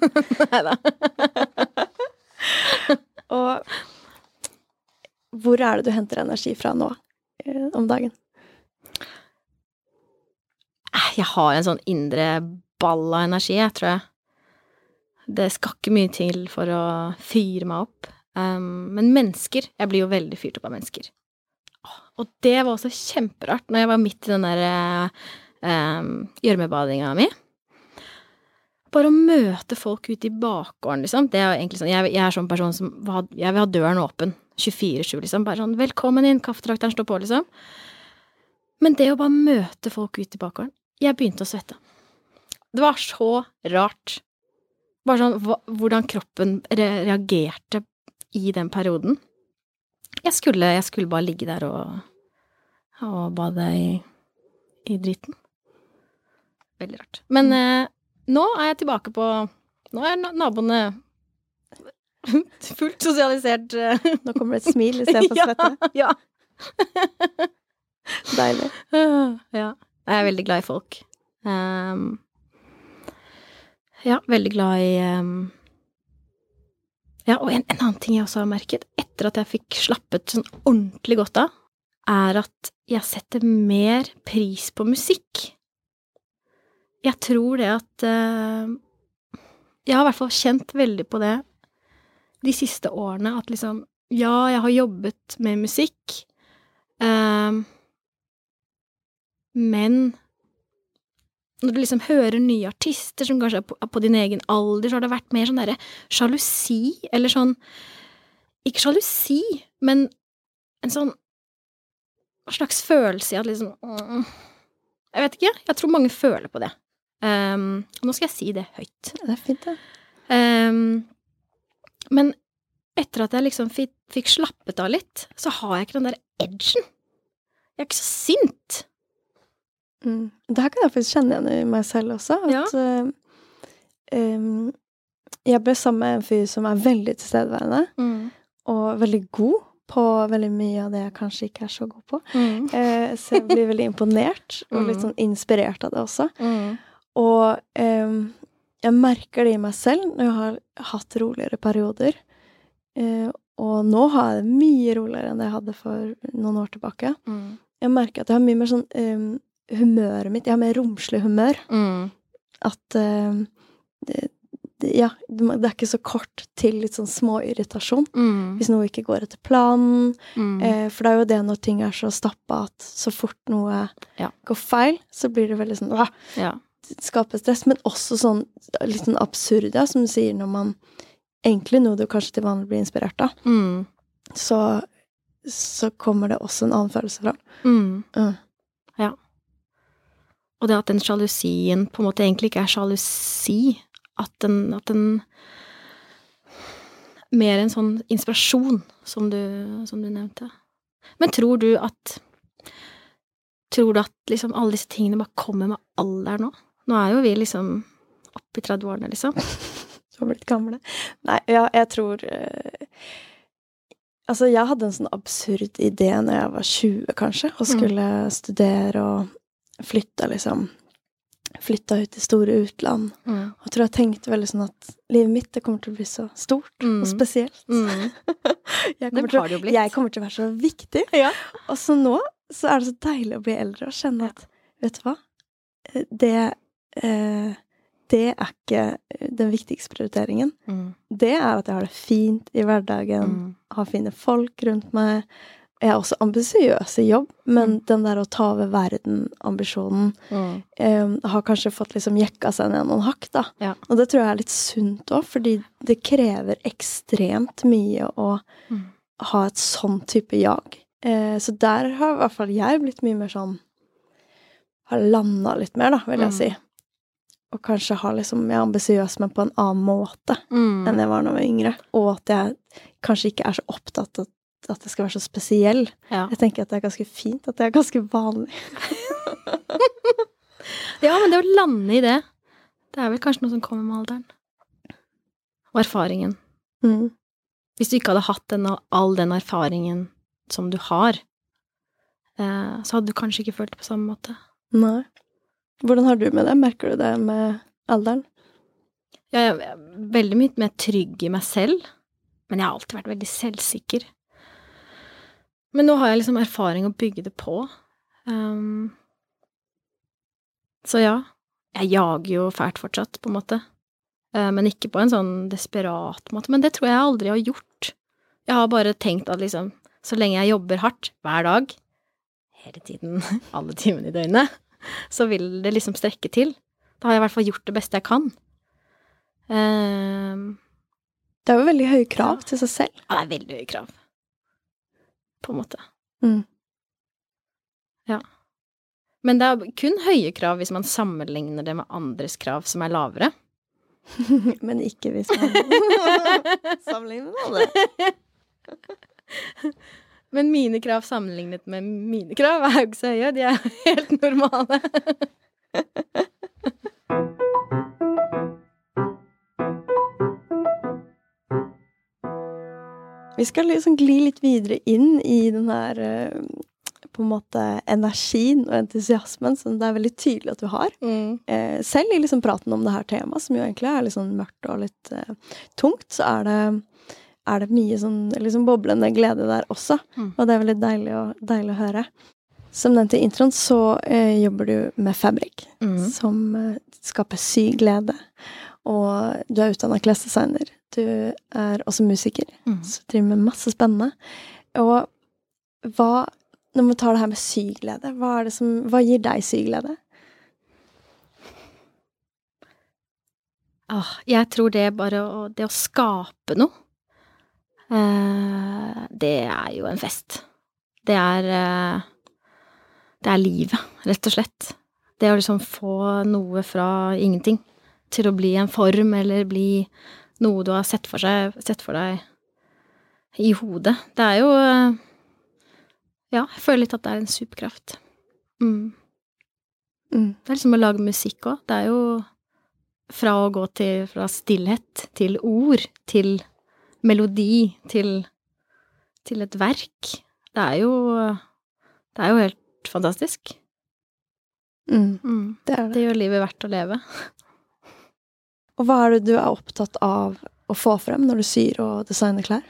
Nei da. Og hvor er det du henter energi fra nå eh, om dagen? Jeg har en sånn indre ball av energi, jeg, tror jeg. Det skal ikke mye til for å fyre meg opp. Um, men mennesker Jeg blir jo veldig fyrt opp av mennesker. Og det var også kjemperart når jeg var midt i den der um, gjørmebadinga mi. Bare å møte folk ute i bakgården, liksom. Det er egentlig sånn Jeg, jeg er sånn person som Jeg vil ha døren åpen. 24-7, liksom. Bare sånn 'Velkommen inn, kaffetrakteren står på', liksom. Men det å bare møte folk ute i bakgården Jeg begynte å svette. Det var så rart. Bare sånn hva, hvordan kroppen re reagerte i den perioden. Jeg skulle, jeg skulle bare ligge der og, og bade i, i driten. Veldig rart. Men eh, nå er jeg tilbake på Nå er naboene fullt sosialisert. eh. Nå kommer det et smil istedenfor svette. ja. Deilig. ja. Jeg er veldig glad i folk. Um, ja, veldig glad i um, Ja, og en, en annen ting jeg også har merket, etter at jeg fikk slappet sånn ordentlig godt av, er at jeg setter mer pris på musikk. Jeg tror det at eh, Jeg har i hvert fall kjent veldig på det de siste årene, at liksom Ja, jeg har jobbet med musikk, ehm, men når du liksom hører nye artister som kanskje er på, på din egen alder, så har det vært mer sånn derre sjalusi, eller sånn Ikke sjalusi, men en sånn slags følelse i at liksom mm, Jeg vet ikke. Jeg tror mange føler på det. Um, og nå skal jeg si det høyt. Det er fint, det. Um, men etter at jeg liksom fikk, fikk slappet av litt, så har jeg ikke den der edgen. Jeg er ikke så sint. Mm. Det her kan jeg faktisk kjenne igjen i meg selv også. At ja. uh, um, jeg ble sammen med en fyr som er veldig tilstedeværende, og veldig god på veldig mye av det jeg kanskje ikke er så god på. Mm. uh, så jeg blir veldig imponert, og litt Mm. sånn inspirert av det også. Mm. Og eh, jeg merker det i meg selv når jeg har hatt roligere perioder. Eh, og nå har jeg det mye roligere enn det jeg hadde for noen år tilbake. Mm. Jeg merker at jeg har mye mer sånn em, humøret mitt Jeg har mer romslig humør. Mm. At det, det, Ja, det er ikke så kort til litt sånn småirritasjon. Mm. Hvis noe ikke går etter planen. Mm. Eh, for det er jo det når ting er så stappa at så fort noe Ja. går feil, så blir det veldig sånn «Åh, Ja. Det skaper stress. Men også sånn litt sånn absurd, ja, som du sier, når man Egentlig noe du kanskje til vanlig blir inspirert av, Mm. så, så kommer det også en annen følelse fram. Mm. Mm. Og det at den sjalusien på en måte egentlig ikke er sjalusi, at den, at den Mer en sånn inspirasjon, som du, som du nevnte. Men tror du at Tror du at liksom alle disse tingene bare kommer med alder nå? Nå er jo vi liksom opp i 30-årene, liksom. Du har blitt gamle. Nei, ja, jeg tror uh, Altså, jeg hadde en sånn absurd idé når jeg var 20, kanskje, og skulle studere og flytta, liksom Flytta ut i store utland. Mm. Og tror jeg tenkte veldig sånn at livet mitt det kommer til å bli så stort Mm. og spesielt. Mm. Jeg kommer, til, jeg kommer til å være så viktig. Ja. Og så nå så er det så deilig å bli eldre og kjenne at Vet du hva? Eh, Det eh, Det er ikke den viktigste prioriteringen. Mm. Det er at jeg har det fint i hverdagen, Mm. har fine folk rundt meg. Jeg er også ambisiøs i jobb, men Mm. den der å ta over verden-ambisjonen Mm. eh, har kanskje fått liksom jekka seg ned noen hakk, da. Ja. Og det tror jeg er litt sunt òg, fordi det krever ekstremt mye å Mm. ha et sånn type jag. Eh, så der har i hvert fall jeg blitt mye mer sånn Har landa litt mer, da, vil jeg Mm. si. Og kanskje har liksom Jeg er ambisiøs, men på en annen måte Mm. enn jeg var da jeg var yngre. Og at jeg kanskje ikke er så opptatt av at jeg skal være så spesiell. Ja. Jeg tenker at det er ganske fint at det er ganske vanlig. ja, men det å lande i det, det er vel kanskje noe som kommer med alderen. Og erfaringen. Mm. Hvis du ikke hadde hatt den, all den erfaringen som du har, eh, så hadde du kanskje ikke følt det på samme måte. Nei. Hvordan har du med det? Merker du det med alderen? Jeg er veldig mye mer trygg i meg selv, men jeg har alltid vært veldig selvsikker. Men nå har jeg liksom erfaring å bygge det på. Um, så ja, jeg jager jo fælt fortsatt, på en måte. Eh, men ikke på en sånn desperat måte. Men det tror jeg aldri har gjort. Jeg har bare tenkt at liksom, så lenge jeg jobber hardt hver dag, hele tiden, alle timene i døgnet, så vil det liksom strekke til. Da har jeg i hvert fall gjort det beste jeg kan. Ehm, Det er jo veldig høye krav Ja. til seg selv. ja, det er veldig høye krav. På en måte. Mm. Ja. Men det er kun høye krav hvis man sammenligner det med andres krav som er lavere. Men ikke hvis man sammenligner med andre. Men mine krav sammenlignet med mine krav er jo ikke så høye, de er helt normale. Vi skal liksom gli litt videre inn i den her eh, på en måte energien og entusiasmen som det er veldig tydelig at du har. Mm. Eh, selv i liksom praten om det her temaet, som jo egentlig er litt sånn mørkt og litt eh, tungt, så er det, er det mye sånn liksom boblende glede der også. Mm. Og det er veldig deilig å, deilig å høre. Som nevnt i introen, så eh, jobber du med Fabrik, Mm. som eh, skaper syk glede. Og du er utdanna klesdesigner. Du er også musiker, Mm. så driver med masse spennende. Og hva Når vi tar det her med syglede, hva, er det som, hva gir deg syglede? Ah, jeg tror det bare å, det å skape noe, det er jo en fest. Det er eh, Det er livet, rett og slett. Det å liksom få noe fra ingenting til å bli en form, eller bli noe du har sett for, seg, sett for deg i hodet. Det er jo eh, Ja, jeg føler litt at det er en superkraft. Mm. Mm. Det er liksom å lage musikk òg. Det er jo fra å gå til fra stillhet til ord, til melodi, til, til et verk. Det er jo Det er jo helt fantastisk. Mm, Mm. det det. Det gjør livet verdt å leve. Og hva er det du er opptatt av å få frem når du syr og designer klær?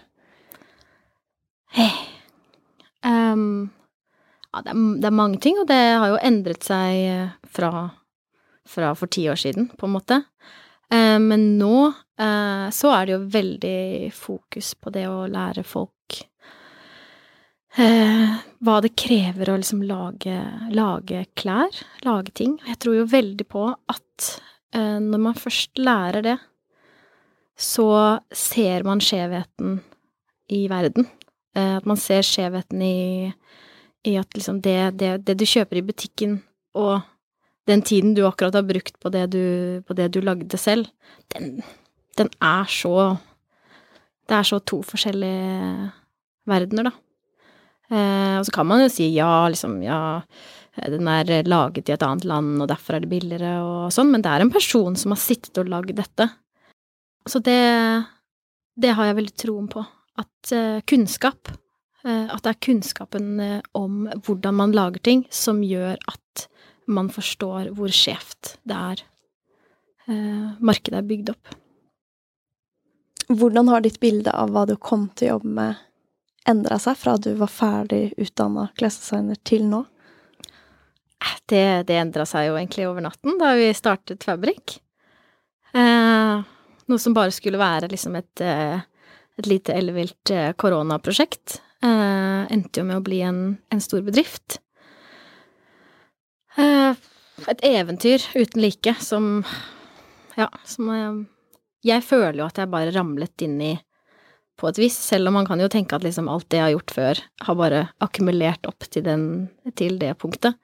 Ehm, ja, det er, det er mange ting, og det har jo endret seg eh, fra, fra for ti år siden, på en måte. Eh, men nå eh, så er det jo veldig fokus på det å lære folk eh, hva det krever å liksom lage, lage klær, lage ting. Jeg tror jo veldig på at når man først lærer det, så ser man skjevheten i verden. At man ser skjevheten i, i at liksom det, det, det du kjøper i butikken, og den tiden du akkurat har brukt på det du, på det du lagde selv, den, den er så Det er så to forskjellige verdener, da. Eh, og så kan man jo si ja, liksom, ja den er laget i et annet land, og derfor er det billigere og sånn, men det er en person som har sittet og lagd dette. Så det, det har jeg veldig troen på. At eh, kunnskap, eh, at det er kunnskapen eh, om hvordan man lager ting, som gjør at man forstår hvor skjevt det er eh, markedet er bygd opp. Hvordan har ditt bilde av hva du kom til å jobbe med, endra seg fra du var ferdig utdanna klesdesigner til nå? Det, det endra seg jo egentlig over natten da vi startet Fabrik. Eh, noe som bare skulle være liksom et, eh, et lite ellevilt eh, koronaprosjekt, eh, endte jo med å bli en, en stor bedrift. Eh, et eventyr uten like som Ja, som eh, Jeg føler jo at jeg bare ramlet inn i på et vis, selv om man kan jo tenke at liksom alt det jeg har gjort før, har bare akkumulert opp til, den, til det punktet.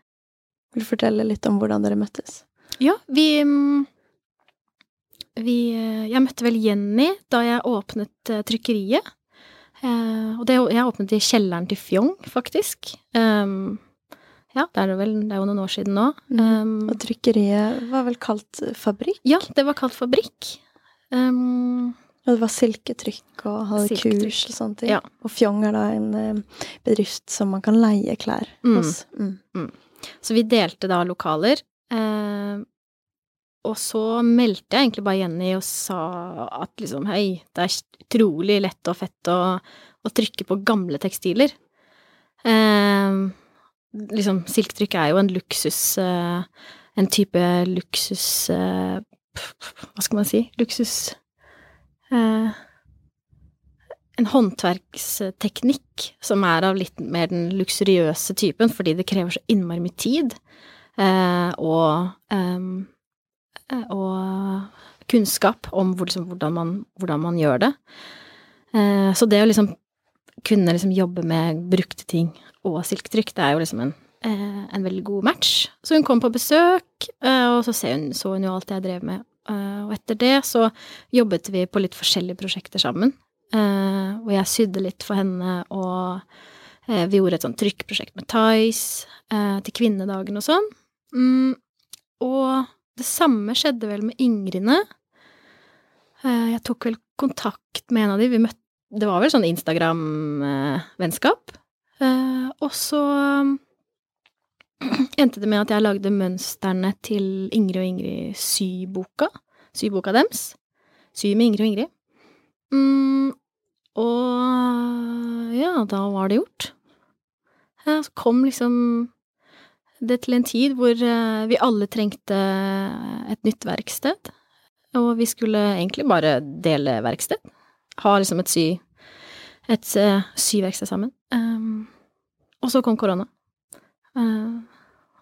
Vil du fortelle litt om hvordan dere møttes? Ja, vi mm, Vi eh, Jeg møtte vel Jenny da jeg åpnet trykkeriet. Eh, og det, jeg åpnet i kjelleren til Fjong, faktisk. Um, ja, det er det vel. Det er jo noen år siden nå. Um, Og trykkeriet var vel kalt Fabrikk? ja, det var kalt Fabrikk. Um, Og det var silketrykk og hadde kurs og sånne ting. Ja. Og Fjong er da en eh, bedrift som man kan leie klær Mm. hos. Mm. Så vi delte da lokaler. Eh, og så meldte jeg egentlig bare Jenny og sa at liksom hei, det er utrolig lett og fett å, å trykke på gamle tekstiler. Eh, liksom, silketrykk er jo en luksus eh, En type luksus eh, Hva skal man si? Luksus eh, en håndverksteknikk som er av litt mer den luksuriøse typen, fordi det krever så innmari mye tid og, og kunnskap om liksom, hvordan, man, hvordan man gjør det. Så det å liksom kunne liksom jobbe med brukte ting og silketrykk, det er jo liksom en, eh, en veldig god match. Så hun kom på besøk, eh, og så hun, så hun jo alt jeg drev med. Eh, og etter det så jobbet vi på litt forskjellige prosjekter sammen. Eh, og jeg sydde litt for henne, og eh, vi gjorde et sånt trykkprosjekt med Tice eh, til kvinnedagen og sånn. Mm, og det samme skjedde vel med Ingridne. Jeg tok vel kontakt med en av de. Vi møtte Det var vel sånn Instagram-vennskap. Eh, og så endte det med at jeg lagde mønstrene til Ingrid og Ingrid syboka. Syboka dems. Sy med Ingrid og Ingrid. Mm, og ja, da var det gjort. Ja, så kom liksom det til en tid hvor eh, vi alle trengte et nytt verksted. Og vi skulle egentlig bare dele verksted. Ha liksom et sy... Et syverksted sammen. Um, og så kom korona. Uh,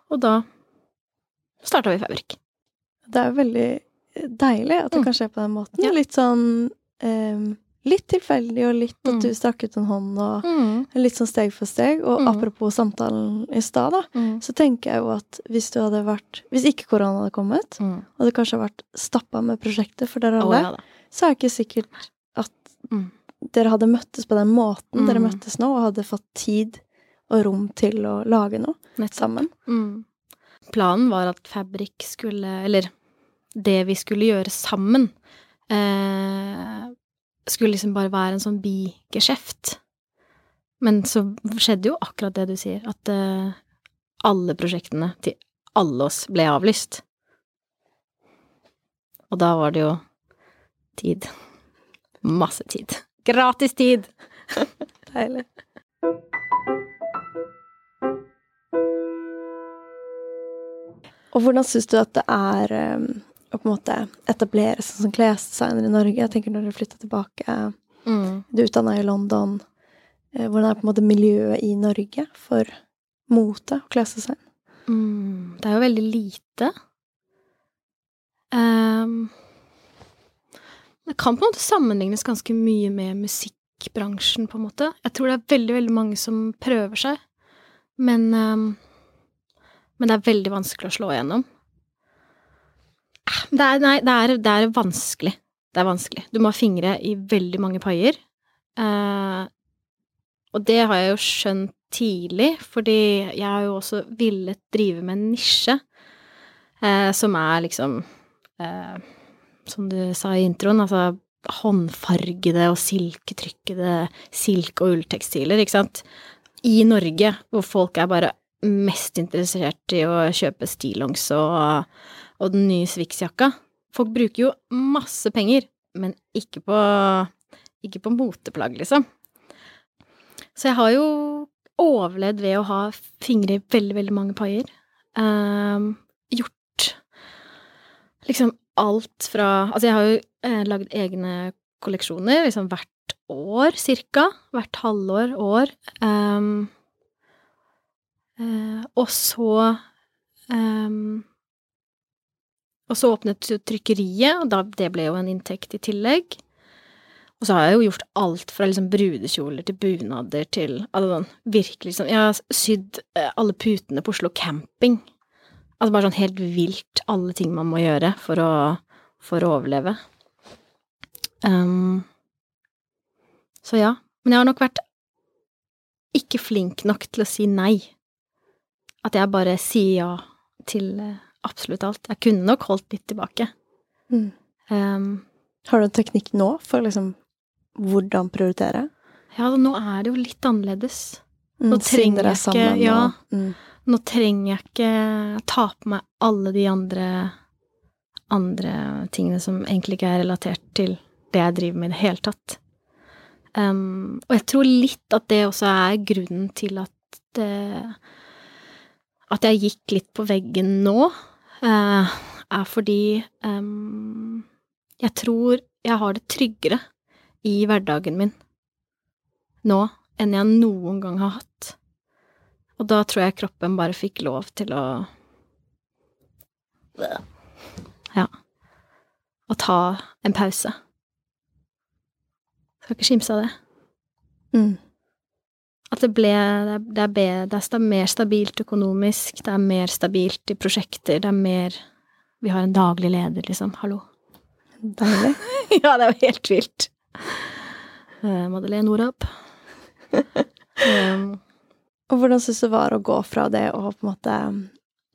og da starta vi Fabrik. Det er veldig deilig at det Mm. kan skje på den måten. Ja. Litt sånn um, Litt tilfeldig, og litt at Mm. du strakk ut en hånd, og Mm. litt sånn steg for steg. Og Mm. apropos samtalen i stad, da, Mm. så tenker jeg jo at hvis du hadde vært Hvis ikke korona hadde kommet, Mm. og det kanskje hadde vært stappa med prosjekter for dere alle, alle, ja så er det ikke sikkert Mm. dere hadde møttes på den måten dere Mm. møttes nå, og hadde fått tid og rom til å lage noe Nettopp. sammen. Mm. Planen var at Fabrik skulle Eller det vi skulle gjøre sammen, eh, skulle liksom bare være en sånn bigeskjeft. Men så skjedde jo akkurat det du sier, at eh, alle prosjektene til alle oss ble avlyst. Og da var det jo tid. Masse tid. Gratis tid! Deilig. Og hvordan syns du at det er um, å på en måte etablere seg som klesdesigner i Norge? Jeg tenker når du flytta tilbake, Mm. du utdanna i London. eh, Hvordan er på en måte miljøet i Norge for mote og klesdesign? Mm, det er jo veldig lite. Ehm, det kan på en måte sammenlignes ganske mye med musikkbransjen, på en måte. Jeg tror det er veldig, veldig mange som prøver seg, men ehm, Men det er veldig vanskelig å slå igjennom. Det er, nei, det er, det er vanskelig. Det er vanskelig. Du må ha fingre i veldig mange paier. Eh, og det har jeg jo skjønt tidlig, fordi jeg har jo også villet drive med en nisje eh, som er liksom eh, Som du sa i introen, altså håndfargede og silketrykkede silke- og ulltekstiler, ikke sant. I Norge, hvor folk er bare mest interessert i å kjøpe stillongs og, og den nye Swix-jakka. Folk bruker jo masse penger, men ikke på, ikke på moteplagg, liksom. Så jeg har jo overlevd ved å ha fingre i veldig, veldig mange paier. Um, gjort liksom alt fra Altså, jeg har jo eh, lagd egne kolleksjoner liksom hvert år, cirka. Hvert halvår, år. Um, eh, og så um, Og så åpnet trykkeriet, og da, det ble jo en inntekt i tillegg. Og så har jeg jo gjort alt fra liksom brudekjoler til bunader til altså sånn virkelig sånn Jeg har sydd eh, alle putene på Oslo camping. Altså bare sånn helt vilt alle ting man må gjøre for å, for å overleve. Um, så ja. Men jeg har nok vært ikke flink nok til å si nei. At jeg bare sier ja til eh, absolutt alt. Jeg kunne nok holdt litt tilbake. Mm. Um, Har du en teknikk nå for liksom hvordan prioritere? ja, nå er det jo litt annerledes. Nå mm, trenger er jeg ikke- ja. mm. Nå trenger jeg ikke ta på meg alle de andre andre tingene som egentlig ikke er relatert til det jeg driver med i det hele tatt. Um, og jeg tror litt at det også er grunnen til at det At jeg gikk litt på veggen nå, uh, er fordi um, jeg tror jeg har det tryggere i hverdagen min nå enn jeg noen gang har hatt. Og da tror jeg kroppen bare fikk lov til å Ja. Å ta en pause. Skal ikke skimse av det. Mm. At det ble Det er, er, det er mer stabilt økonomisk, det er mer stabilt i prosjekter, det er mer Vi har en daglig leder, liksom. Hallo. Deilig. ja, det er jo helt vilt. Uh, Madeleine Norab. um, Og hvordan syns du det var å gå fra det å på en måte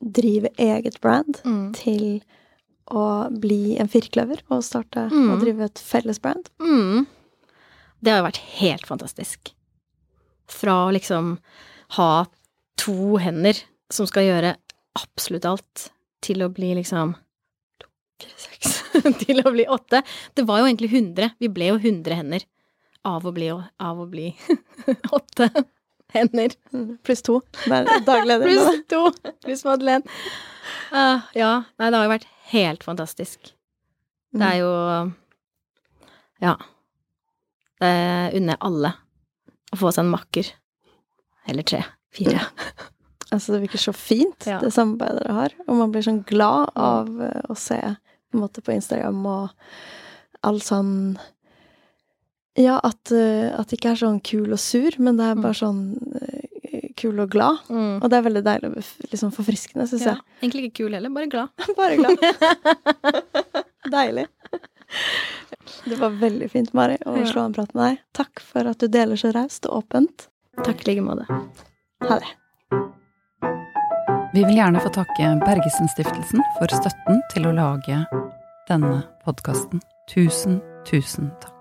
drive eget brand mm. til å bli en firkløver og starte Mm. og drive et felles brand? Mm. Det har jo vært helt fantastisk. Fra å liksom ha to hender som skal gjøre absolutt alt, til å bli liksom to, fire, seks Til å bli åtte. Det var jo egentlig 100. Vi ble jo 100 hender av å bli, av å bli åtte hender. Mm. Pluss to. Dagleder. Pluss to. Pluss Madeleine. Uh, ja. Nei, det har jo vært helt fantastisk. Det er jo Ja. Det unner jeg alle å få seg en makker. Eller tre. Fire. Altså, det virker så fint, Ja. det samarbeidet dere har. Og man blir sånn glad av eh, å se på en måte på Instagram og all sånn Ja, at, eh, at det ikke er sånn kul og sur, men det er bare sånn eh, kul og glad. Mm. Og det er veldig deilig og liksom forfriskende, syns Ja. Egentlig ikke kul heller, bare glad. Bare glad. Deilig. Det var veldig fint, Mari, å Ja. slå en prat med deg. Takk for at du deler så raust og åpent. Takk i like måte. Ha det. Vi vil gjerne få takke Bergesen-stiftelsen for støtten til å lage denne podkasten. Tusen, tusen takk.